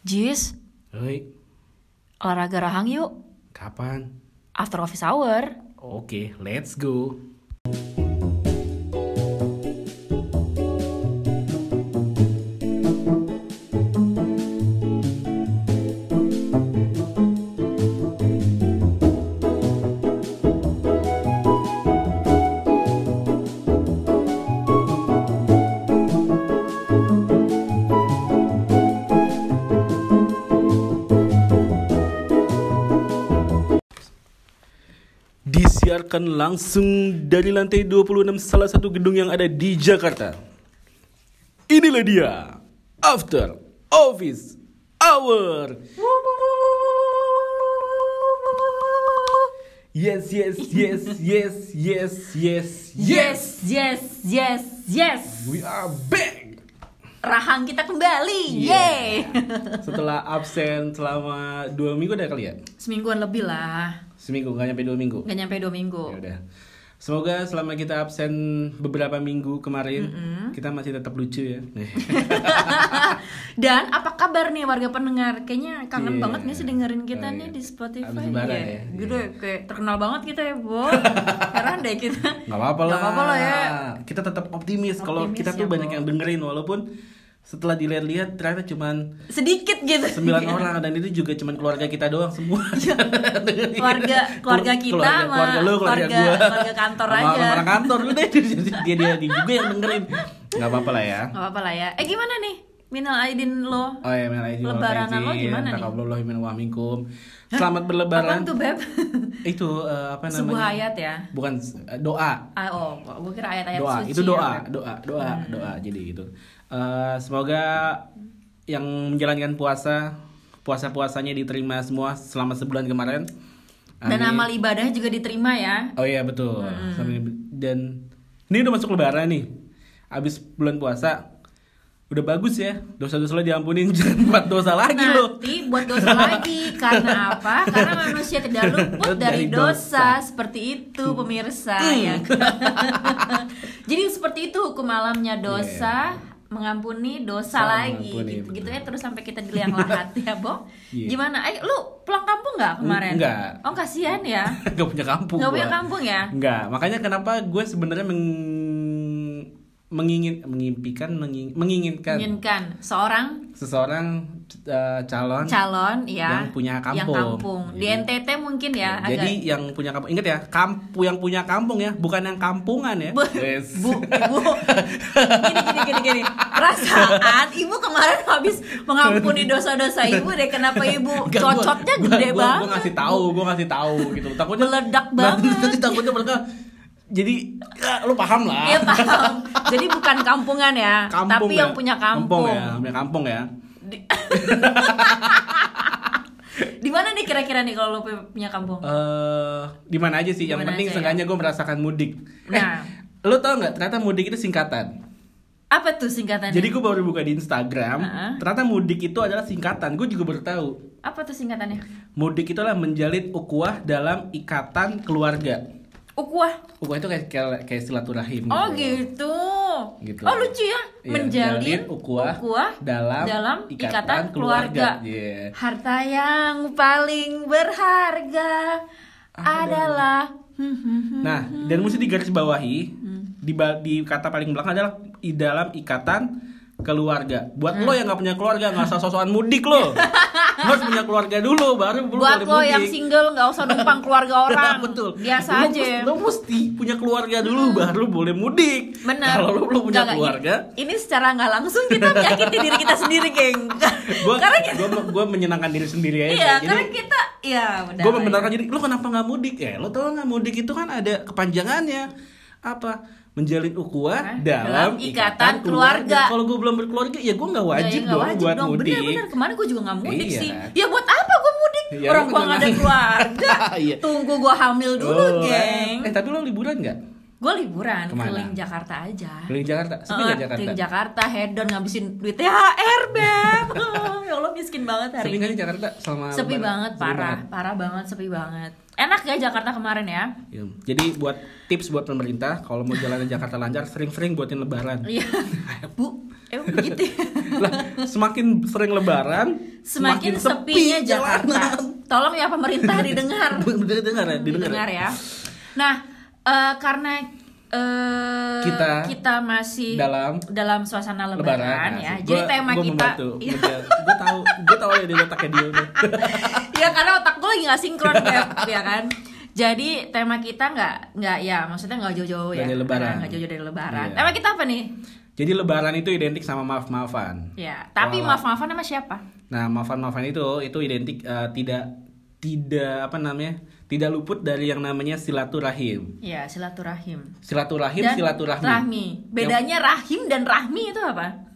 Jis, Hei, olahraga rahang yuk. kapan? After office hour. Oke, let's go. Disiarkan langsung dari lantai 26 salah satu gedung yang ada di Jakarta. Inilah dia, After Office Hour. Yes, yes, yes, yes, yes, yes, yes. yes, yes, yes. We are back. Rahang kita kembali. Yeah. Yeay. Setelah absen selama dua minggu ada kali ya? Semingguan lebih lah. Seminggu, nggak nyampe dua minggu. Gak nyampe dua minggu. Ya udah. Semoga selama kita absen beberapa minggu kemarin, kita masih tetap lucu ya. Dan apa kabar nih warga pendengar? Kayaknya kangen Iya. banget nih sih dengerin kita Oh, nih iya. di Spotify. Abis Iya. ya. Gitu Iya. kayak terkenal banget kita ya, Bo. Heran deh kita. Nggak apa-apa lah. Nggak apa-apa lah ya. Kita tetap optimis, kalau Optimis kita tuh ya, banyak Bo. yang dengerin walaupun setelah dilihat-lihat ternyata cuman Sedikit gitu. 9 orang dan itu juga cuman keluarga kita doang semua. keluarga keluarga kita keluarga, sama keluarga lu, keluarga, gua. keluarga kantor Sama aja. Orang kantor lu deh. dia dia, dia juga yang dengerin. Nggak apa-apa lah ya. Gak apa-apa lah ya. Eh gimana nih? Minal Aidin lo? Oh ya, minal aidin wal Lebaranan lo gimana nih? Taqabbalallahu minna wa minkum. Selamat Apaan berlebaran. tuh Beb? Itu eh, apa namanya? Sebuah ayat ya? Bukan eh, doa. Ah, oh, gue kira ayat-ayat doa suci itu doa ya, Beb. doa doa doa jadi gitu Eh, semoga yang menjalankan puasa puasa puasanya diterima semua selama sebulan kemarin Dan Amin. amal ibadah juga diterima ya. oh iya betul Sambil- dan ini udah masuk lebaran nih abis bulan puasa udah bagus ya dosa-dosa lo diampunin jangan buat dosa lagi lo Nanti buat dosa lagi karena apa? Karena manusia tidak luput dari Dari dosa. dosa. Seperti itu pemirsa ya. kan? Jadi seperti itu hukum alamnya dosa mengampuni dosa Sama, lagi ampuni, gitu, betul. gitu ya terus sampai kita di liang lahat ya Bo. Iya. gimana? Eh lu pulang kampung nggak kemarin? Enggak. oh kasihan ya. Gak punya kampung nggak punya kampung ya? Enggak, makanya kenapa gue sebenarnya meng... mengingin mengimpikan menging- menginginkan menginginkan seorang seseorang eh, calon calon ya Yang punya yang kampung. kampung di Jadi- NTT mungkin ya, agak Jadi yang punya kampung ingat ya, kampu yang punya kampung ya, bukan yang kampungan ya. Bu, Wes. bu, ibu, gini, gini, gini, gini. Perasaan ibu kemarin habis mengampuni dosa-dosa ibu deh. Kenapa ibu gua- cocotnya gua- gede gua, banget? Gue ngasih tahu, gue ngasih tahu gitu. Takutnya Meledak banget. Takutnya mereka jadi ya, lu paham lah. Iya paham. Jadi bukan kampungan ya, Kampung tapi ya. yang punya kampung. ya, punya kampung ya. Di, Di mana nih kira-kira nih kalau lo punya kampung? Eh, di mana aja sih? Yang Di mana penting ya? seenggaknya gue merasakan mudik. Nah. Eh, lu tau nggak? Ternyata mudik itu singkatan. Apa tuh singkatannya? Jadi gue baru buka di Instagram. Heeh. Ternyata mudik itu adalah singkatan. Gue juga baru tahu. Apa tuh singkatannya? Mudik itu adalah menjalin ukhuwah dalam ikatan keluarga. Ukuah. Ukhuwah itu kayak kayak, kayak silaturahim. Oh gitu. Gitu. Oh lucu ya. Iya, Menjalin menjalin ukhuwah dalam, dalam ikatan, ikatan keluarga. keluarga. Iya. Harta yang paling berharga adalah Hmm, hmm, hmm. Nah, dan mesti digarisbawahi di ba- di kata paling belakang adalah di dalam ikatan keluarga. Buat Hmm. lo yang nggak punya keluarga nggak usah sosokan mudik lo. Lo harus punya keluarga dulu baru lo Buat lo yang single nggak usah numpang keluarga orang. Betul. Biasa Lo aja. mesti- Lo mesti punya keluarga dulu baru boleh mudik. Benar. Kalau lo belum punya nggak, keluarga, Ini, ini secara nggak langsung kita menyakiti diri kita sendiri, geng. gue karena kita, gue menyenangkan diri sendiri aja. iya, Jadi karena kita, ya udah. gue lah ya. membenarkan diri. Lo kenapa nggak mudik? Ya, lo tau nggak mudik itu kan ada kepanjangannya apa? Menjalin ukhuwah dalam dalam, ikatan keluarga. Kalau gue belum berkeluarga, ya gue nggak wajib Ya, nggak dong buat dong. mudik. Bener-bener kemarin gue juga nggak mudik Iya. sih. Ya buat apa gue mudik? Ya, Orang gue nggak ada keluarga. Iya. Tunggu gue hamil dulu, Oh, geng. Eh tapi lo liburan nggak? Gue liburan Ke mana? keliling Jakarta aja. Keliling Jakarta? Sepi nggak Jakarta? Keliling Jakarta, hedon ngabisin duit THR, Beb. ya Allah miskin banget hari Sepi ini. di Jakarta selama Sepi Lebaran? banget, Sepi parah, banget. parah banget, sepi banget. enak ya Jakarta kemarin ya Ya, Jadi buat tips buat pemerintah kalau mau jalan ke Jakarta lancar sering-sering buatin lebaran. iya bu emang begitu ya? lah semakin sering lebaran semakin sepinya Jakarta tolong ya pemerintah didengar Bener dengar ya, didengar. didengar ya. ya nah eh, karena eh, Kita kita masih dalam dalam suasana lebaran, Lebaran, ya asik. jadi Gua- tema gua kita. Iya. gue tahu, gue tahu ya di otaknya dia. udah. ya karena otak gue lagi gak sinkron Beb, ya kan jadi tema kita nggak nggak ya maksudnya nggak jauh-jauh ya Dari Lebaran. nggak jauh-jauh dari lebaran Iya. tema kita apa nih Jadi lebaran itu identik sama maaf-maafan. ya tapi Wah. maaf maafan sama siapa Nah, maafan-maafan itu itu identik eh, tidak tidak apa namanya? Tidak luput dari yang namanya silaturahim. ya silaturahim Silaturahim, dan silaturahmi. rahmi bedanya rahim dan rahmi itu apa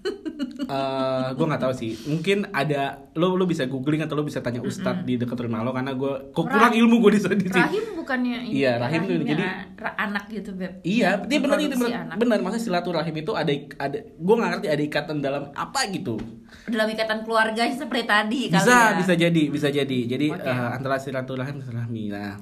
eh gue nggak tahu sih mungkin ada lo lo bisa googling atau lo bisa tanya ustadz di dekat rumah lo karena gue kok kurang ilmu gue di sini. rahim bukannya ini Iya, rahim tuh jadi- anak gitu beb Iya, dia benar itu benar. Benar, maksudnya silaturahim itu ada ada gue nggak ngerti ada ikatan dalam apa gitu. dalam ikatan keluarga seperti tadi kali Bisa, ya bisa jadi, bisa jadi. Jadi Oke. eh, antara silaturahim dan silaturahmi. Nah,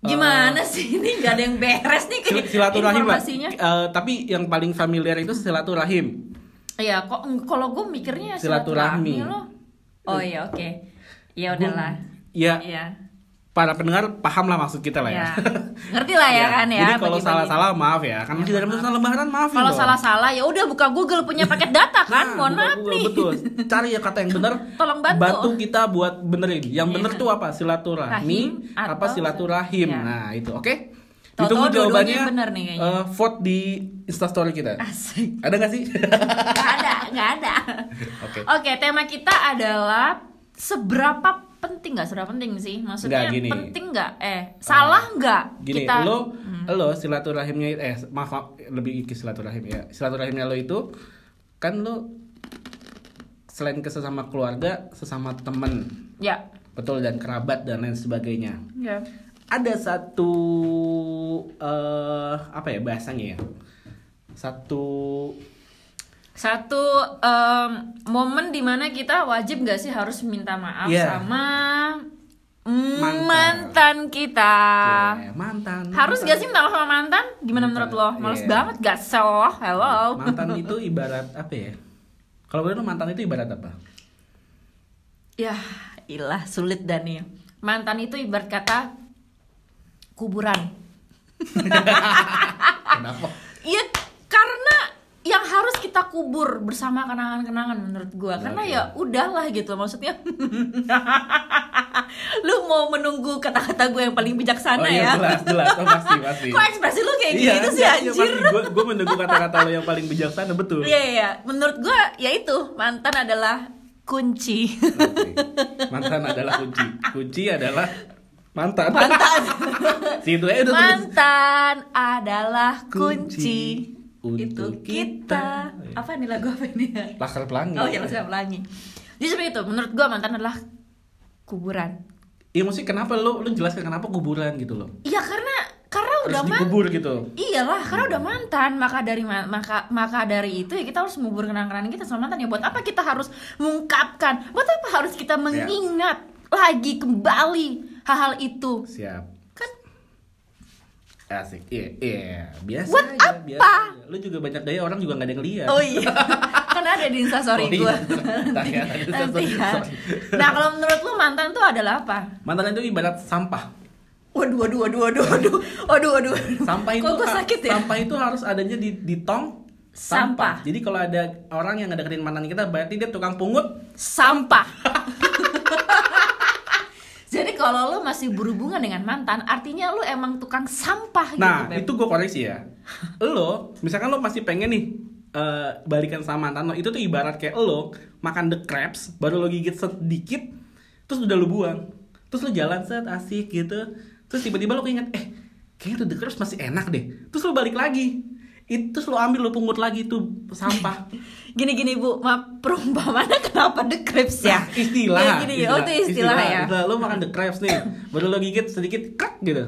gimana sih ini nggak ada yang beres nih kayak silaturahim informasinya Eh, tapi yang paling familiar itu silaturahim. Iya, kok kalau gue mikirnya Silaturahmi. silaturahmi lo. Oh iya, oke. Ya udahlah. Ya, Iya. para pendengar paham lah maksud kita lah ya. Ya. Ngerti lah ya Ya, kan ya. Jadi kalau salah-salah maaf ya. Kan masih dalam suasana lebaran maaf Kalau salah-salah ya udah buka Google punya paket data kan. Mohon maaf nih. Nah, Betul. Cari ya kata yang benar. Tolong bantu. kita buat benerin. Yang Iya. bener tuh apa? Silaturahmi Rahim apa silaturahim. Iya. Nah, itu oke. Tahu-tahu Ditunggu dua-duanya jawabannya. bener nih kayaknya. eh, vote di Instastory kita. Asik. Ada gak sih? Gak ada, gak ada. Oke. Oke, tema kita adalah seberapa penting nggak seberapa penting sih maksudnya Nggak, gini. penting nggak eh salah nggak Gini, kita lo lo silaturahimnya eh maaf, maaf lebih ke silaturahim ya. Silaturahimnya lo itu kan lo selain ke sesama keluarga, sesama temen, ya betul dan kerabat dan lain sebagainya. ya ada satu eh apa ya bahasanya ya? Satu satu em, momen di mana kita wajib nggak sih harus minta maaf Iya. sama Mantan. mantan kita? Ya, mantan. Harus mantan. gak sih minta maaf sama mantan? Gimana menurut lo? Males Iya. banget gak so hello. Mantan itu ibarat apa ya? Kalau menurut lo mantan itu ibarat apa? Ya ilah sulit dan nih mantan itu ibarat kata kuburan. Kenapa? Iya karena yang harus kita kubur bersama kenangan-kenangan menurut gua. Karena ya udahlah gitu maksudnya. Lu mau menunggu kata-kata gue yang paling bijaksana oh iya ya? jelas jelas. Oh, pasti pasti. Kok ekspresi lu kayak iya gitu sih iya, iya, anjir? pasti. Gua, gua menunggu kata-kata lo yang paling bijaksana betul. Iya iya iya. menurut gua ya itu. Mantan adalah kunci. Oke. mantan adalah kunci. Kunci adalah mantan mantan situ aja udah mantan adalah kunci, Kunci itu untuk kita kita. apa nih lagu apa nih laskar pelangi Oh ya Laskar Pelangi. Jadi seperti itu. Menurut gua mantan adalah kuburan. Iya maksudnya kenapa lo lo jelaskan kenapa kuburan gitu loh Iya karena karena harus udah mantan. dikubur gitu Iyalah, karena udah mantan. Maka dari ma- maka maka dari itu ya kita harus mengubur kenangan kita sama mantan ya. Buat apa kita harus mengungkapkan? Buat apa harus Ya. kita mengingat lagi kembali hal-hal itu? siap Kan asik iya iya biasa Buat aja, apa? biasa aja. lu juga banyak gaya orang juga nggak ada yang lihat Oh iya. kan ada di instastory Oh iya, gua. bentar ya, Nanti ya. Nah, kalau menurut lu mantan tuh adalah apa? mantan itu ibarat sampah Waduh, waduh, waduh, waduh, waduh, waduh, waduh. sampah itu Kok sakit ya? sampah itu harus adanya di di tong Sampah. jadi kalau ada orang yang ngedeketin mantan kita berarti dia tukang pungut sampah. Kalau lo masih berhubungan dengan mantan, artinya lo emang tukang sampah nah gitu, Beb. itu gue koreksi ya. Lo misalkan lo masih pengen nih eh, balikan sama mantan lo itu tuh ibarat kayak lo makan the crabs baru lo gigit sedikit terus udah lo buang. Terus lo jalan set asik gitu. Terus tiba-tiba lo keinget eh kayaknya tuh the crabs masih enak deh. Terus lo balik lagi. Itu terus lo ambil lo pungut lagi tuh sampah Gini-gini bu, maaf perumpamannya kenapa the crepes ya? Nah, istilah, Ya, gini, oh itu istilah, ya. Istilah, lo makan the crabs nih baru lo gigit sedikit krek gitu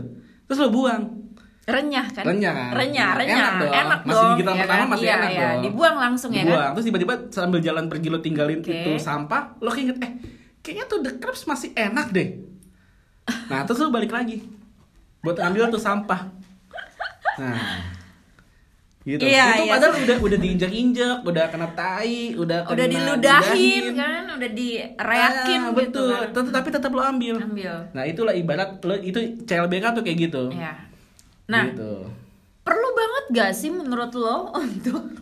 terus lo buang Renyah kan? Renyah kan? Renyah, Enak renyah. dong. Enak Masih dong, gigitan ya pertama kan? masih Iya, enak iya. dong. Dibuang langsung ya Dibuang. kan? Terus tiba-tiba sambil jalan pergi lo tinggalin Oke. itu sampah, lo keinget eh kayaknya tuh the crabs masih enak deh. Nah, terus lo balik lagi. buat ngambil tuh sampah nah gitu. Iya, itu iya. padahal udah udah diinjak-injak udah kena tai udah kena udah diludahin ludahin. kan? Udah direakin Ah, gitu betul. kan. Tet- tapi tetap lo ambil. Ambil. Nah itulah ibarat lo itu CLBK tuh kayak gitu. Ya nah gitu. perlu banget gak sih menurut lo untuk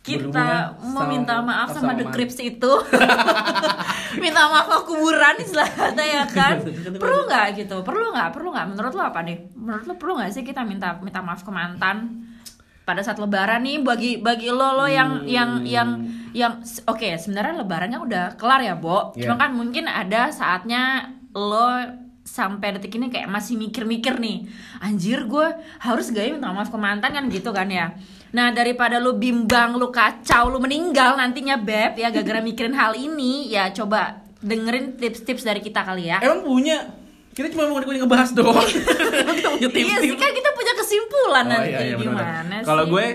kita Berhubungan meminta sama- maaf sama, sama Crips itu? Minta maaf ke kuburan istilahnya ya kan? Perlu nggak gitu? Perlu nggak perlu nggak menurut lo apa nih? Menurut lo perlu nggak sih kita minta minta maaf ke mantan pada saat lebaran nih bagi bagi lo lo yang Hmm. yang yang yang oke sebenarnya lebarannya udah kelar ya Bo. Iya. cuma kan mungkin ada saatnya lo sampai detik ini kayak masih mikir-mikir nih anjir gue harus gak ya minta maaf ke mantan? kan gitu kan ya. Nah daripada lu bimbang lu kacau lu meninggal nantinya beb ya gara-gara mikirin hal ini ya coba dengerin tips-tips dari kita kali ya. Emang punya? Kita cuma mau ngebahas doang. Kita punya iya sih tips-tips. kan kita punya kesimpulan Oh, nanti iya, iya, gimana sih Kalau gue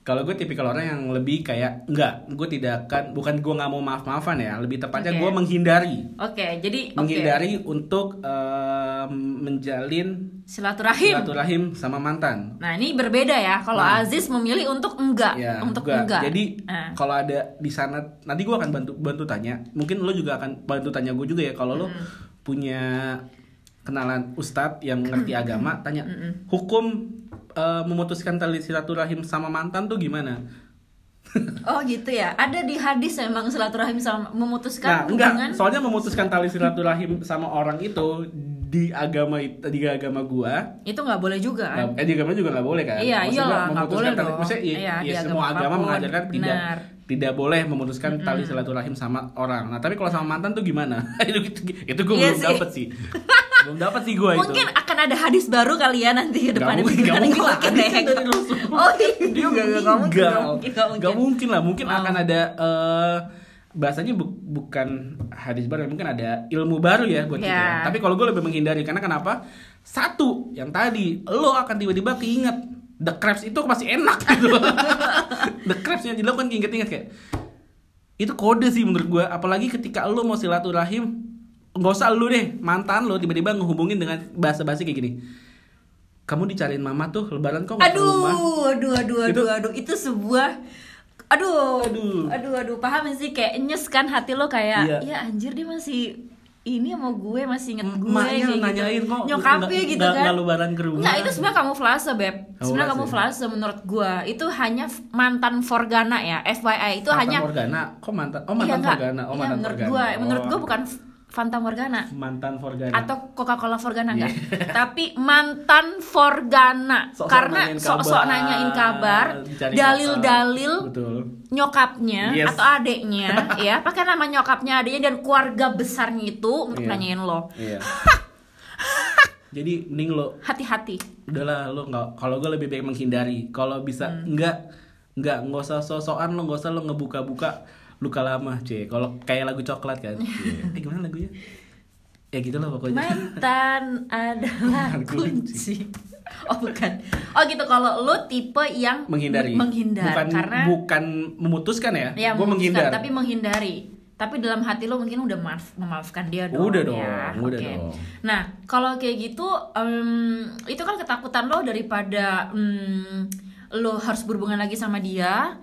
kalau gue tipikal orang yang lebih kayak enggak, gue tidak akan bukan gue nggak mau maaf-maafan ya, lebih tepatnya Oke. gue menghindari. oke jadi oke Menghindari untuk em, menjalin silaturahim silaturahim sama mantan. nah ini berbeda ya kalau Nah. Aziz memilih untuk enggak Ya, untuk enggak. enggak Jadi Ah. kalau ada di sana nanti gue akan bantu bantu tanya. Mungkin lo juga akan bantu tanya gue juga ya kalau lo Hmm. punya kenalan ustadz yang ngerti Hmm. agama, tanya hukum eh, memutuskan tali silaturahim sama mantan tuh gimana? Oh gitu ya. Ada di hadis emang silaturahim sama Nah, memutuskan enggak. hubungan. Soalnya memutuskan tali silaturahim sama orang itu di agama di agama gua, Itu nggak boleh juga kan? eh di agama juga nggak boleh kan? Iya, Maksud iyalah, nggak boleh tali- dong. maksudnya Iya, ya, agama semua agama apa pun, mengajarkan tidak benar. tidak boleh memutuskan tali silaturahim sama orang. Nah, tapi kalau sama mantan tuh gimana? itu itu, itu gua Iya belum sih. dapet sih. belum dapet sih Mungkin itu. akan ada hadis baru kali ya nanti ke Nggak depan. mungkin, nggak mungkin lah. Mungkin kan dari. Oh iya, Dia nggak mungkin, nggak mungkin, mungkin lah, mungkin akan ada eh, bahasanya bu- bukan hadis baru, mungkin ada ilmu baru ya buat kita. Ya. ya. Tapi kalau gue lebih menghindari karena kenapa? Satu, yang tadi lo akan tiba-tiba keinget The crabs itu masih enak gitu. The crabsnya jadi lo kan inget-inget kayak itu kode sih menurut gue apalagi ketika lo mau silaturahim nggak usah lu deh mantan lo tiba-tiba ngehubungin dengan bahasa basi kayak gini. Kamu dicariin mama tuh lebaran kok ke rumah Aduh, aduh, aduh, aduh, Itu- aduh, itu sebuah Aduh, Aduh. aduh, aduh, paham sih? Kayak nyes kan hati lo kayak, Iya. ya anjir dia masih ini sama gue masih inget gue Emaknya kayak nanyain gitu. kok nyokapnya gitu kan. nggak lebaran ke rumah. Nggak, itu sebenarnya kamu flase beb. Sebenarnya kamu flase menurut gue itu hanya mantan forgana ya FYI itu Mantan hanya Morgana kok mantan oh Iya, mantan nggak. Morgana oh Iya, mantan menurut Morgana gue menurut Oh. gue bukan Fanta Morgana. Mantan Morgana atau Coca-Cola Forgana enggak? Iya. tapi mantan Forgana. Sok-sok karena nanyain sok-sok nanyain kabar dalil-dalil nyokapnya Yes. atau adeknya ya pakai nama nyokapnya adeknya dan keluarga besarnya itu untuk Iya. nanyain lo. Iya. Jadi mending lo hati-hati. Udahlah lo nggak kalau gue lebih baik menghindari. Kalau bisa Hmm. nggak nggak nggak usah sosokan lo nggak usah lo ngebuka-buka luka lama cuy. Kalau kayak lagu coklat kan. Iya. eh gimana lagunya? Ya gitu lah pokoknya. Mantan adalah kunci. Oh bukan. Oh gitu. Kalau lo tipe yang menghindari. menghindar. Bukan karena bukan memutuskan ya, ya gue menghindar. tapi menghindari. Tapi dalam hati lo mungkin udah maaf memaafkan dia dong Udah dong, ya. udah dong. nah kalau kayak gitu em, itu kan ketakutan lo daripada em, lo harus berhubungan lagi sama dia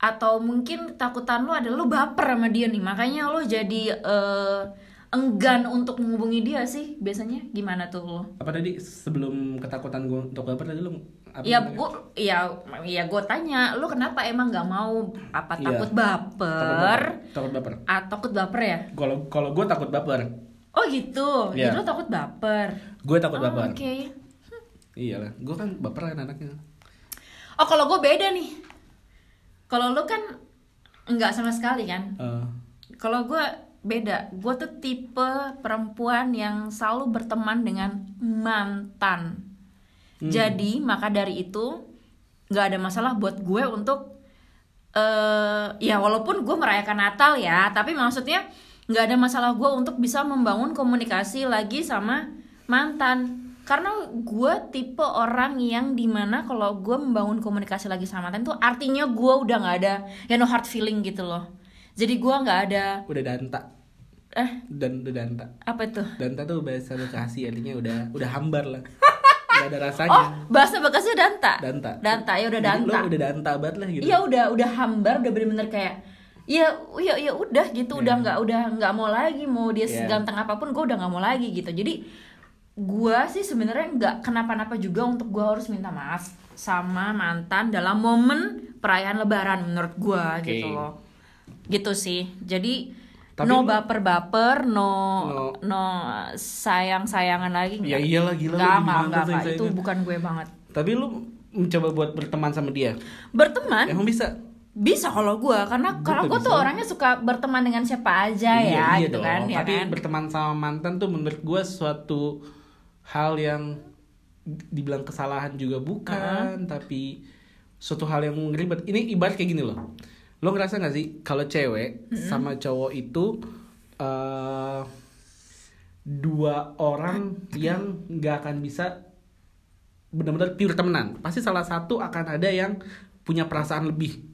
atau mungkin ketakutan lo adalah lo baper sama dia nih makanya lo jadi eh, enggan untuk menghubungi dia sih biasanya gimana tuh lo apa tadi sebelum ketakutan gue untuk baper tadi lo apa Ya, gua, ya, ya gue tanya, lu kenapa emang nggak mau apa Iya. takut takut baper? takut baper Ah, takut baper ya? kalau kalau gue takut baper Oh gitu, Iya. jadi lu takut baper. gue takut Oh, baper Oke. iyalah gue kan baperan anaknya Oh kalau gue beda nih. Kalau lu kan nggak sama sekali kan? Eh, Kalau gue beda, gue tuh tipe perempuan yang selalu berteman dengan mantan. Hmm. Jadi maka dari itu nggak ada masalah buat gue untuk eh ya walaupun gue merayakan Natal ya, tapi maksudnya nggak ada masalah gue untuk bisa membangun komunikasi lagi sama mantan. Karena gue tipe orang yang di mana kalau gue membangun komunikasi lagi sama mantan tuh artinya gue udah nggak ada ya no hard feeling gitu loh. Jadi gue nggak ada udah danta eh dan udah danta apa tuh? danta tuh bahasa bekasi artinya udah udah hambar lah Gak ada rasanya. Oh, bahasa bekasnya danta. Danta. Danta, ya udah Jadi danta. Lo udah danta banget lah gitu. Iya udah udah hambar udah bener-bener kayak ya ya ya udah gitu udah nggak udah nggak mau lagi mau dia Iya. seganteng apa pun gue udah nggak mau lagi gitu jadi gue sih sebenarnya nggak kenapa-napa juga untuk gue harus minta maaf sama mantan dalam momen perayaan lebaran menurut gue Oke. gitu loh gitu sih jadi Tapi no baper-baper no No. no sayang-sayangan lagi Ya nggak. iyalah, gila, lu nggak gimana nggak nggak, nggak. sayang-sayangan? itu bukan gue banget Tapi lu mencoba buat berteman sama dia. berteman Emang bisa? bisa kalau gue karena Gua karena nggak gue tuh orangnya suka berteman dengan siapa aja ya iya, iya gitu dong. kan ya Tapi kan berteman sama mantan tuh menurut gue suatu hal yang dibilang kesalahan juga bukan, tapi suatu hal yang ribet. Ini ibarat kayak gini loh. Lo ngerasa gak sih kalau cewek sama cowok itu eh dua orang yang nggak akan bisa benar-benar pure temenan. Pasti salah satu akan ada yang punya perasaan lebih.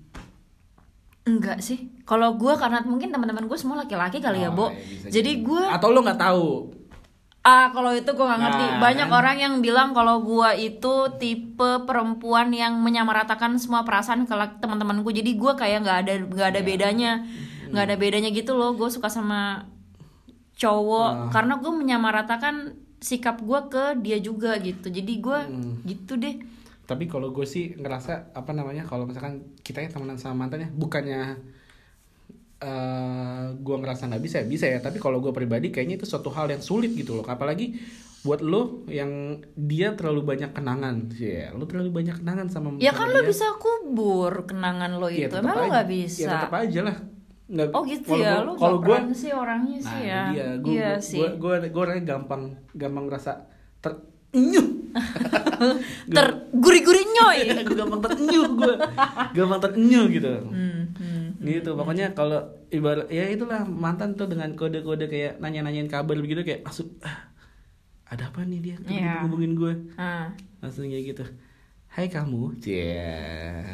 enggak sih kalau gue karena mungkin teman-teman gue semua laki-laki kali ya Oh, bo iya, bisa jadi gue atau lo nggak tahu ah kalau itu gue nggak ngerti. Nah, banyak kan. orang yang bilang kalau gue itu tipe perempuan yang menyamaratakan semua perasaan ke lak- teman-teman gue jadi gue kayak nggak ada nggak ada bedanya. Nggak ada bedanya gitu loh. Gue suka sama cowok. Ah. karena gue menyamaratakan sikap gue ke dia juga gitu. Jadi gue Hmm. gitu deh. Tapi kalau gue sih ngerasa apa namanya kalau misalkan kita ya temenan sama mantannya bukannya eh gue ngerasa nggak bisa ya bisa ya tapi kalau gue pribadi kayaknya itu suatu hal yang sulit gitu loh apalagi buat lo yang dia terlalu banyak kenangan ya lo terlalu banyak kenangan sama Ya kan lo dia. bisa kubur kenangan lo Ya, itu. tetep Emang lo aja. gak bisa? ya tetap aja lah nggak Oh gitu ya, lo kalau gue sih orangnya nah sih itu ya. dia gue iya gue sih. gue orangnya gampang gampang ngerasa terenyuh Ter guri-guri nyoy. gue gampang terenyuh gue gampang terenyuh gitu Hmm, hmm. gitu pokoknya kalau ibarat ya itulah mantan tuh dengan kode-kode kayak nanya-nanyain kabar begitu kayak langsung ah, ada apa nih dia Iya. ngomongin gue Ah. langsung kayak gitu hai kamu cie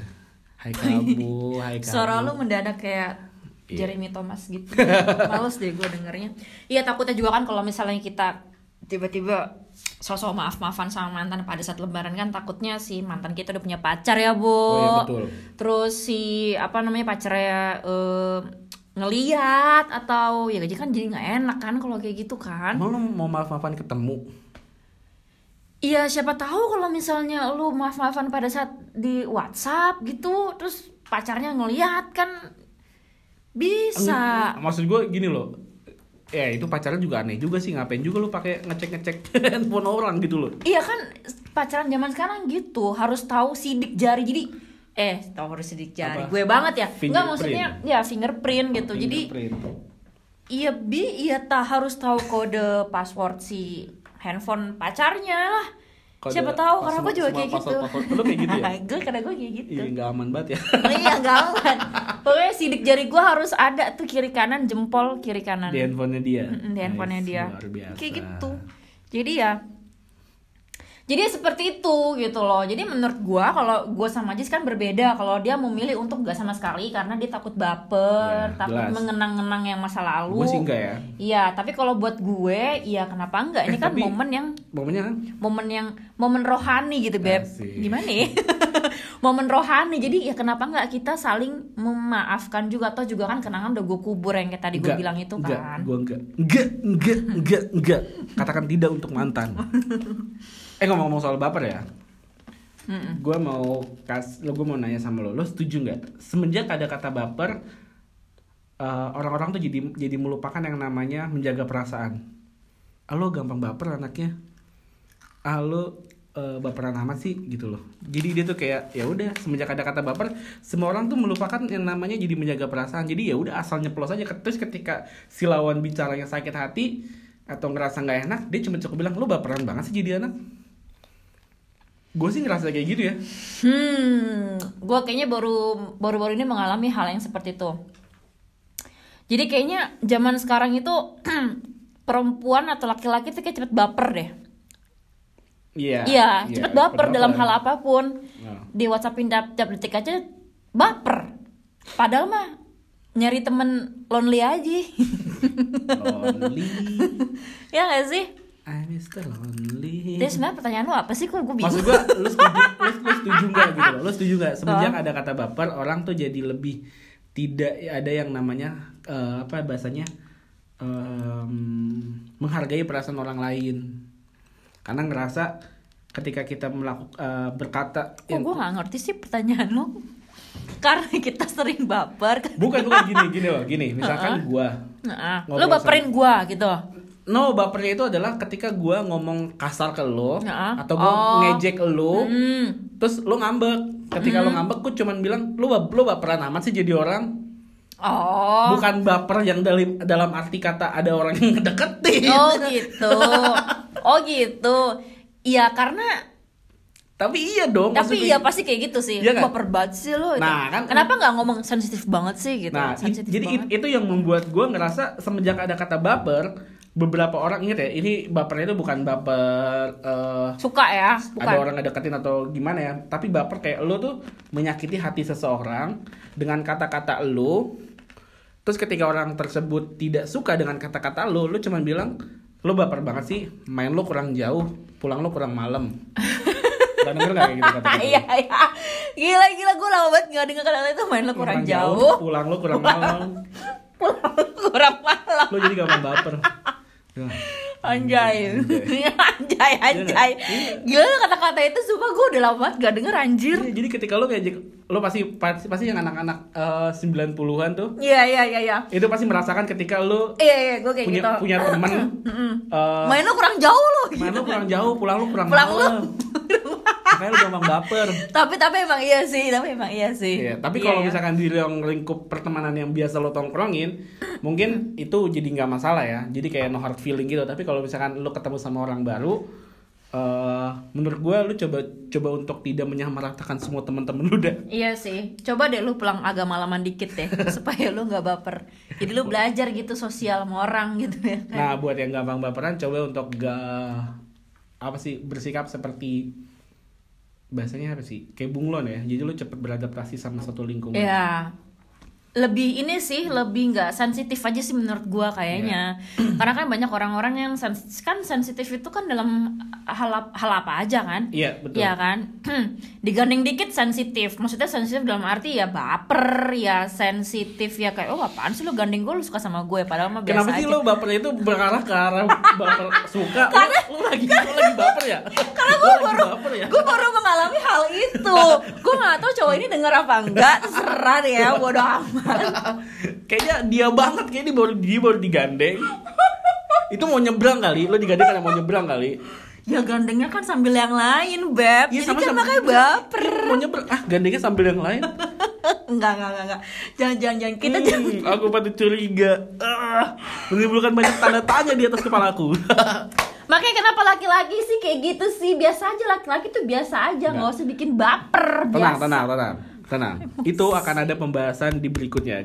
hai kamu hai kamu Suara lo mendadak kayak Iya. Jeremy Thomas gitu. Males deh gue dengernya. Iya takutnya juga kan kalau misalnya kita tiba-tiba sosok maaf-maafan sama mantan pada saat lebaran kan takutnya si mantan kita udah punya pacar ya, Bu. Oh iya, betul. Terus si apa namanya pacarnya eh, ngeliat atau ya jadi kan jadi nggak enak kan kalau kayak gitu kan. Lo mau maaf-maafan ketemu Iya siapa tahu kalau misalnya lu maaf-maafan pada saat di WhatsApp gitu terus pacarnya ngeliat kan bisa. Maksud gue gini loh ya itu pacaran juga aneh juga sih ngapain juga lu pakai ngecek-ngecek handphone orang gitu loh Iya kan pacaran zaman sekarang gitu harus tahu sidik jari jadi eh tahu harus sidik jari Apa? gue banget ya Fingerprint. nggak maksudnya ya fingerprint gitu jadi Fingerprint. iya bi iya tak harus tahu kode password si handphone pacarnya lah Kode siapa tahu karena gue juga kayak gitu. Lu kayak gitu ya? gue karena gue kayak gitu Iya nggak aman banget ya. iya gampang pokoknya sidik jari gue harus ada tuh kiri kanan jempol kiri kanan Di handphonenya dia. Mm-mm, di handphonenya Nice, dia Luar biasa. kayak gitu jadi ya jadi seperti itu gitu loh jadi menurut gua kalau gua sama Jis kan berbeda kalau dia memilih untuk gak sama sekali karena dia takut baper Ya, takut jelas. mengenang-engenang yang masa lalu Gue sih enggak ya. iya tapi kalau buat gue iya kenapa enggak ini Eh, kan momen yang Momennya kan momen yang momen rohani gitu beb Asik. gimana ya momen rohani jadi ya kenapa nggak kita saling memaafkan juga atau juga kan kenangan udah gue kubur yang kayak tadi gue Enggak, bilang itu enggak, kan Gue enggak. Enggak, enggak, enggak, enggak. Katakan tidak untuk mantan. eh ngomong-ngomong soal baper ya. Mm-mm. Gue mau kas, lo gue mau nanya sama lo, lo setuju nggak? Semenjak ada kata baper, eh, orang-orang tuh jadi jadi melupakan yang namanya menjaga perasaan. Ah, lo gampang baper anaknya. Ah lo eh, baperan amat sih gitu loh. Jadi dia tuh kayak ya udah semenjak ada kata baper, semua orang tuh melupakan yang namanya jadi menjaga perasaan. Jadi ya udah asal nyeplos aja. Terus ketika si lawan bicaranya sakit hati atau ngerasa nggak enak, dia cuma cukup bilang lo baperan banget sih jadi anak. Gue sih ngerasa kayak gitu ya. Hmm, gue kayaknya baru baru-baru ini mengalami hal yang seperti itu. Jadi kayaknya zaman sekarang itu perempuan atau laki-laki tuh kayak cepet baper deh. Iya. Iya, cepet baper dalam hal apa pun. Nah. Di WhatsAppin tiap, tiap detik aja baper. Padahal mah nyari temen lonely aja. Lonely. ya gak sih? Mr. Lonely. Jadi sebenarnya pertanyaan lu apa sih kok gue bingung? Maksud gua lu setuju, lu, lu setuju gak gitu loh? Lu setuju gak semenjak ada kata baper orang tuh jadi lebih tidak ada yang namanya eh, apa bahasanya em, menghargai perasaan orang lain. Karena ngerasa ketika kita melakukan berkata Kok gue gak ngerti sih pertanyaan lo? Karena kita sering baper kan. bukan bukan gini gini loh gini misalkan gua Nah, Ngobrol lo baperin gue gitu. No bapernya itu adalah ketika gua ngomong kasar ke lo Nah, atau gua oh. ngejek lo Hmm. terus lo ngambek ketika lo ngambek gue cuman bilang lo lo baperan amat sih jadi orang Oh. bukan baper yang dalam dalam arti kata ada orang yang ngedeketin Oh gitu. Oh gitu. Iya karena tapi iya dong tapi maksudnya- iya pasti kayak gitu sih. Iya kan? Baper banget sih lo. itu. Nah, kan- Kenapa nggak ngomong sensitif banget sih gitu? nah sensitif jadi banget. it- itu yang membuat gue ngerasa semenjak ada kata baper beberapa orang inget ya ini bapernya itu bukan baper eh, suka ya, bukan. ada orang ngedeketin atau gimana ya tapi baper kayak lo tuh menyakiti hati seseorang dengan kata-kata lo terus ketika orang tersebut tidak suka dengan kata-kata lo lo cuman bilang lo baper banget sih main lo kurang jauh pulang lo kurang malam Pernah denger gak kayak gitu kata-kata Iya iya. Gila gila gue lama banget nggak dengar kata itu main lo kurang, jauh. pulang lo kurang malam Pulang lo kurang malam. lo jadi gampang baper Ya. Anjay. anjay anjay. Gila kata-kata itu sumpah gue udah lama banget gak denger anjir. Iya, jadi ketika lo ngejek lo pasti pasti, pasti yang anak-anak eh, 90-an tuh Iya iya iya iya. itu pasti merasakan ketika lo Iya iya gue kayak punya gitu. punya temen eh, Main lo kurang jauh lo. main lo kurang jauh pulang lo kurang Pulang lo. Makanya lo gampang baper tapi tapi emang iya sih, tapi emang iya sih. Iya, tapi Iya, kalau iya. misalkan di lingkup pertemanan yang biasa lo tongkrongin, mungkin itu jadi nggak masalah ya. Jadi kayak no hard feeling gitu. Tapi kalau misalkan lo ketemu sama orang baru, eh menurut gue lo coba coba untuk tidak menyamaratakan semua teman-teman lo dah. Iya sih, coba deh lu pulang agak malaman dikit deh supaya lu nggak baper. Jadi lu belajar gitu sosial sama orang gitu ya kan. Nah, buat yang gampang baperan, coba untuk gak apa sih bersikap seperti bahasanya apa sih kayak bunglon ya. Jadi lo cepet beradaptasi sama satu lingkungan. Iya. Lebih ini sih lebih nggak sensitif aja sih menurut gua kayaknya. Iya. Karena kan banyak orang-orang yang sens- kan sensitif itu kan dalam hal hal apa aja kan? Iya betul. Iya kan? Digandeng dikit sensitif. Maksudnya sensitif dalam arti ya baper, ya sensitif ya kayak oh apaan sih lu gandeng gue lu suka sama gue padahal mah biasa Kenapa sih aja. lo bapernya itu berarah ke arah baper suka? Karena lo, lo lagi lo lagi baper ya? Karena gue baru baper ya? gue baru mengalami hal itu gue nggak tahu cowok ini denger apa enggak deh ya bodoh amat Kayaknya dia banget kayak dia baru dia baru digandeng. itu mau nyebrang kali, lo digandeng karena mau nyebrang kali. ya gandengnya kan sambil yang lain beb Iya, jadi sama- kan sama. makanya baper Mau nyebrang, ah gandengnya sambil yang lain. enggak enggak enggak, enggak. jangan jangan jangan kita jangan Hmm, aku patut curiga. Ah, menimbulkan banyak tanda tanya di atas kepalaku. makanya kenapa laki-laki sih kayak gitu sih biasa aja laki-laki tuh biasa aja nggak usah bikin baper tenang, biasa tenang, tenang. Tenang, itu akan ada pembahasan di berikutnya.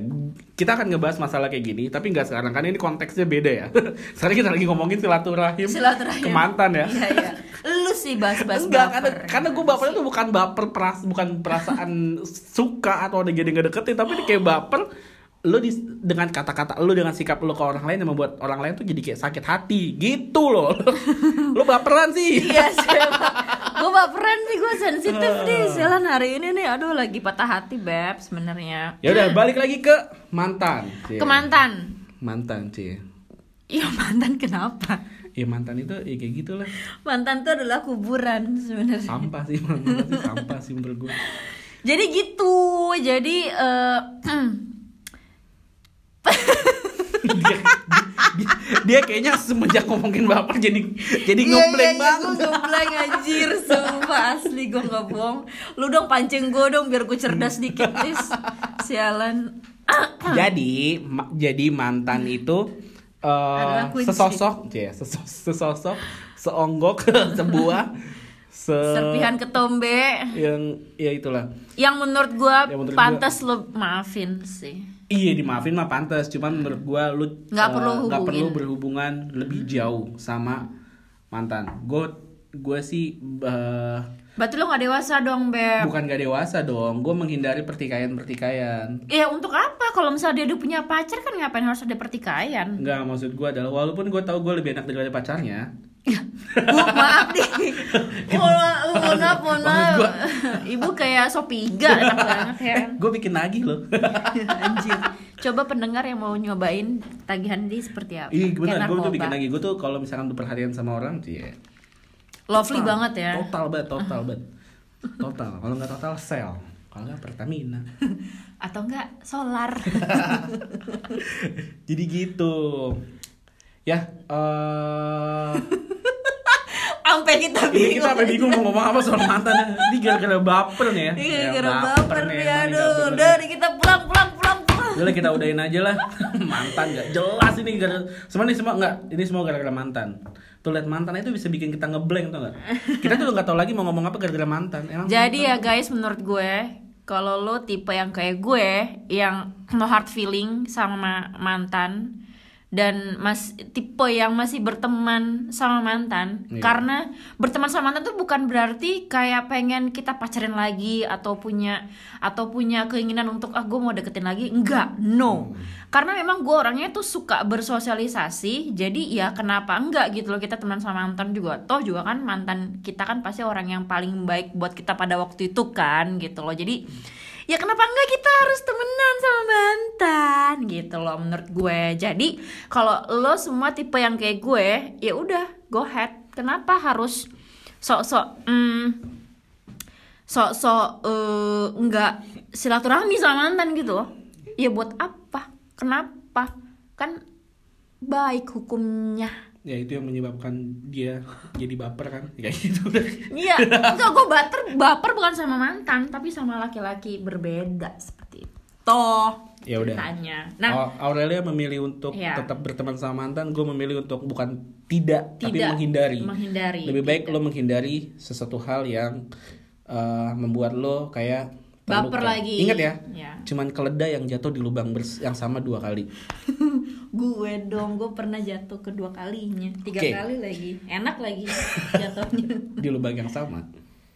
Kita akan ngebahas masalah kayak gini, tapi nggak sekarang karena ini konteksnya beda ya. Sekarang kita lagi ngomongin silaturahim, Silaturahim. ke mantan ya. iya iya lu sih bahas-bahas Enggak, karena, baper karena gue bapernya tuh bukan baper peras, bukan perasaan suka atau ada gede nggak deketin, tapi ini kayak baper lo di, dengan kata-kata lo dengan sikap lo ke orang lain yang membuat orang lain tuh jadi kayak sakit hati. Gitu loh. Lo baperan sih. Iya sih Gue baperan nih Gue sensitif nih. Sialan hari ini nih Aduh lagi patah hati Beb sebenarnya. Ya udah balik lagi ke mantan Cie. Ke mantan? Mantan cie Iya mantan kenapa? Ya mantan itu ya kayak gitulah. Mantan tuh adalah kuburan sebenarnya. Sampah sih mantan sih sampah sih menurut gue Jadi gitu. Jadi eh, dia, dia, dia kayaknya semenjak ngomongin baper jadi jadi Iya, ngebleng iya, banget. Gue ngebleng anjir Sumpah asli gue gak bohong. Lu dong pancing gue dong Biar gue cerdas dikit please. Sialan. Jadi ma- jadi mantan itu kunci. sesosok ya sesos- sesosok seonggok sebuah se Serpihan ketombe. yang ya itulah. Yang menurut gue Yang menurut Pantas lo maafin sih iya dimaafin mah pantas cuman menurut gua lu Nggak eh, perlu nggak hubungin. perlu berhubungan lebih jauh sama mantan gue gue sih eh, Berarti lo gak dewasa dong Beb bukan gak dewasa dong gue menghindari pertikaian pertikaian Ya untuk apa? Kalau misalnya dia udah punya pacar kan ngapain harus ada pertikaian? Enggak, maksud gue adalah walaupun gue tahu gue lebih enak daripada pacarnya, Bu, maaf nih. Mohon maaf, mohon maaf, Ibu kayak sopiga enak banget ya. gue bikin lagi loh Anjir. Coba pendengar yang mau nyobain tagihan dia seperti apa? Iya bener, gue tuh bikin lagi Gue tuh kalau misalkan perhatian sama orang Cie Lovely total, banget ya. Total banget, total banget Total, kalau nggak total sel Kalau nggak Pertamina Atau enggak solar. Jadi gitu Ya, eh Sampai kita Ini bingung. kita sampai bingung mau ngomong apa soal mantan Ini gara-gara baper nih ya Iya, Ya, gara baper nih. nih, nggak Aduh, udah nih. nih kita pulang, pulang, pulang, pulang. Udah kita udahin aja lah Mantan gak jelas ini gara Semua ini semua enggak Ini semua gara-gara mantan Tuh liat mantan itu bisa bikin kita ngeblank tuh gak Kita tuh gak tahu lagi mau ngomong apa gara-gara mantan Emang Jadi ya guys, menurut gue, kalau lo tipe yang kayak gue, yang no hard feeling sama mantan, dan mas tipe yang masih berteman sama mantan, Iya. karena berteman sama mantan tuh bukan berarti kayak pengen kita pacaran lagi atau punya atau punya keinginan untuk ah gue mau deketin lagi, enggak, no, karena memang gue orangnya tuh suka bersosialisasi, jadi ya kenapa enggak gitu loh kita teman sama mantan juga, toh juga kan mantan kita kan pasti orang yang paling baik buat kita pada waktu itu kan gitu loh, jadi ya kenapa enggak kita harus temenan sama mantan? Gitu loh menurut gue. Jadi kalau lo semua tipe yang kayak gue ya udah go ahead. Kenapa harus sok-sok hmm, sok-sok eh, enggak silaturahmi sama mantan gitu loh? Ya buat apa? Kenapa? Kan baik hukumnya Ya itu yang menyebabkan dia jadi baper kan Kayak gitu Iya, enggak gue baper baper bukan sama mantan, tapi sama laki-laki berbeda seperti itu. Ya udah. Nah, Au- Aurelia memilih untuk Iya. tetap berteman sama mantan Gue memilih untuk bukan tidak, Tapi Tidak, menghindari menghindari, Lebih baik tidak. lo menghindari sesuatu hal yang eh, Membuat lo kayak baper terluka. lagi. Ingat ya Ya. Cuman keledai yang jatuh di lubang bers- yang sama dua kali gue dong, gue pernah jatuh kedua kalinya, tiga Oke. kali lagi, enak lagi jatuhnya. Di lubang yang sama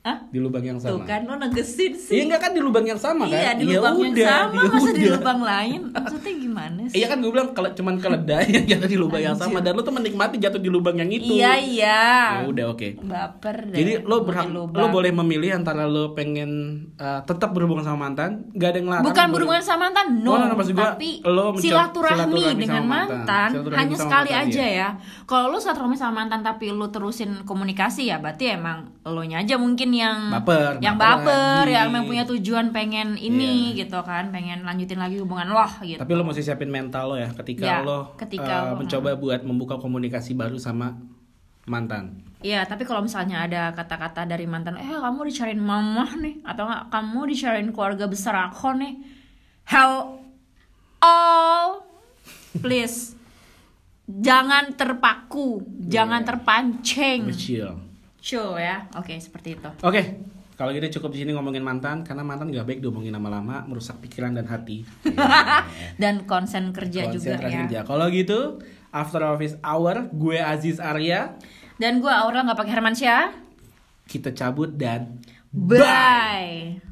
Hah? Di lubang yang Tuh sama kan lo negesin Iya sih. enggak kan di lubang yang sama kan? Iya di Ya lubang yang udah, sama, ya masa di udah. lubang lain? Maksudnya gimana sih? Iya kan gue bilang kalau cuman keledai yang jatuh di lubang yang sama dan lo tuh menikmati jatuh di lubang yang itu. Iya iya. Ya udah oke. Baper deh. Jadi lo berhak Di lo boleh memilih antara lo pengen uh, tetap berhubungan sama mantan, gak ada yang larang. Bukan berhubungan sama mantan, no. Oh, no, tapi lo silaturahmi, silaturahmi dengan mantan. mantan, Silaturahmi hanya sekali mantan, aja iya. ya. Kalau lo silaturahmi sama mantan tapi lo terusin komunikasi ya, berarti emang lo nya aja mungkin yang Baper, yang baper baper, yang memang punya tujuan pengen ini gitu kan, pengen lanjutin lagi hubungan lo gitu. Tapi lo mesti siapin mental lo ya ketika Ya, lo ketika uh, lo- mencoba buat membuka komunikasi baru sama mantan. Iya, tapi kalau misalnya ada kata-kata dari mantan, eh kamu dicariin mamah nih, atau enggak kamu dicariin keluarga besar aku nih, hell all, please, jangan terpaku, jangan Iya. terpancing, Kecil. Show ya, oke seperti itu. Oke, kalau gitu cukup di sini ngomongin mantan karena mantan gak baik diomongin lama-lama merusak pikiran dan hati. Dan konsen kerja juga Konsentrasi ya. kerja. Kalau gitu, after office hour, gue Aziz Arya, Dan gue Aurel nggak pakai Hermansyah. kita cabut dan Bye.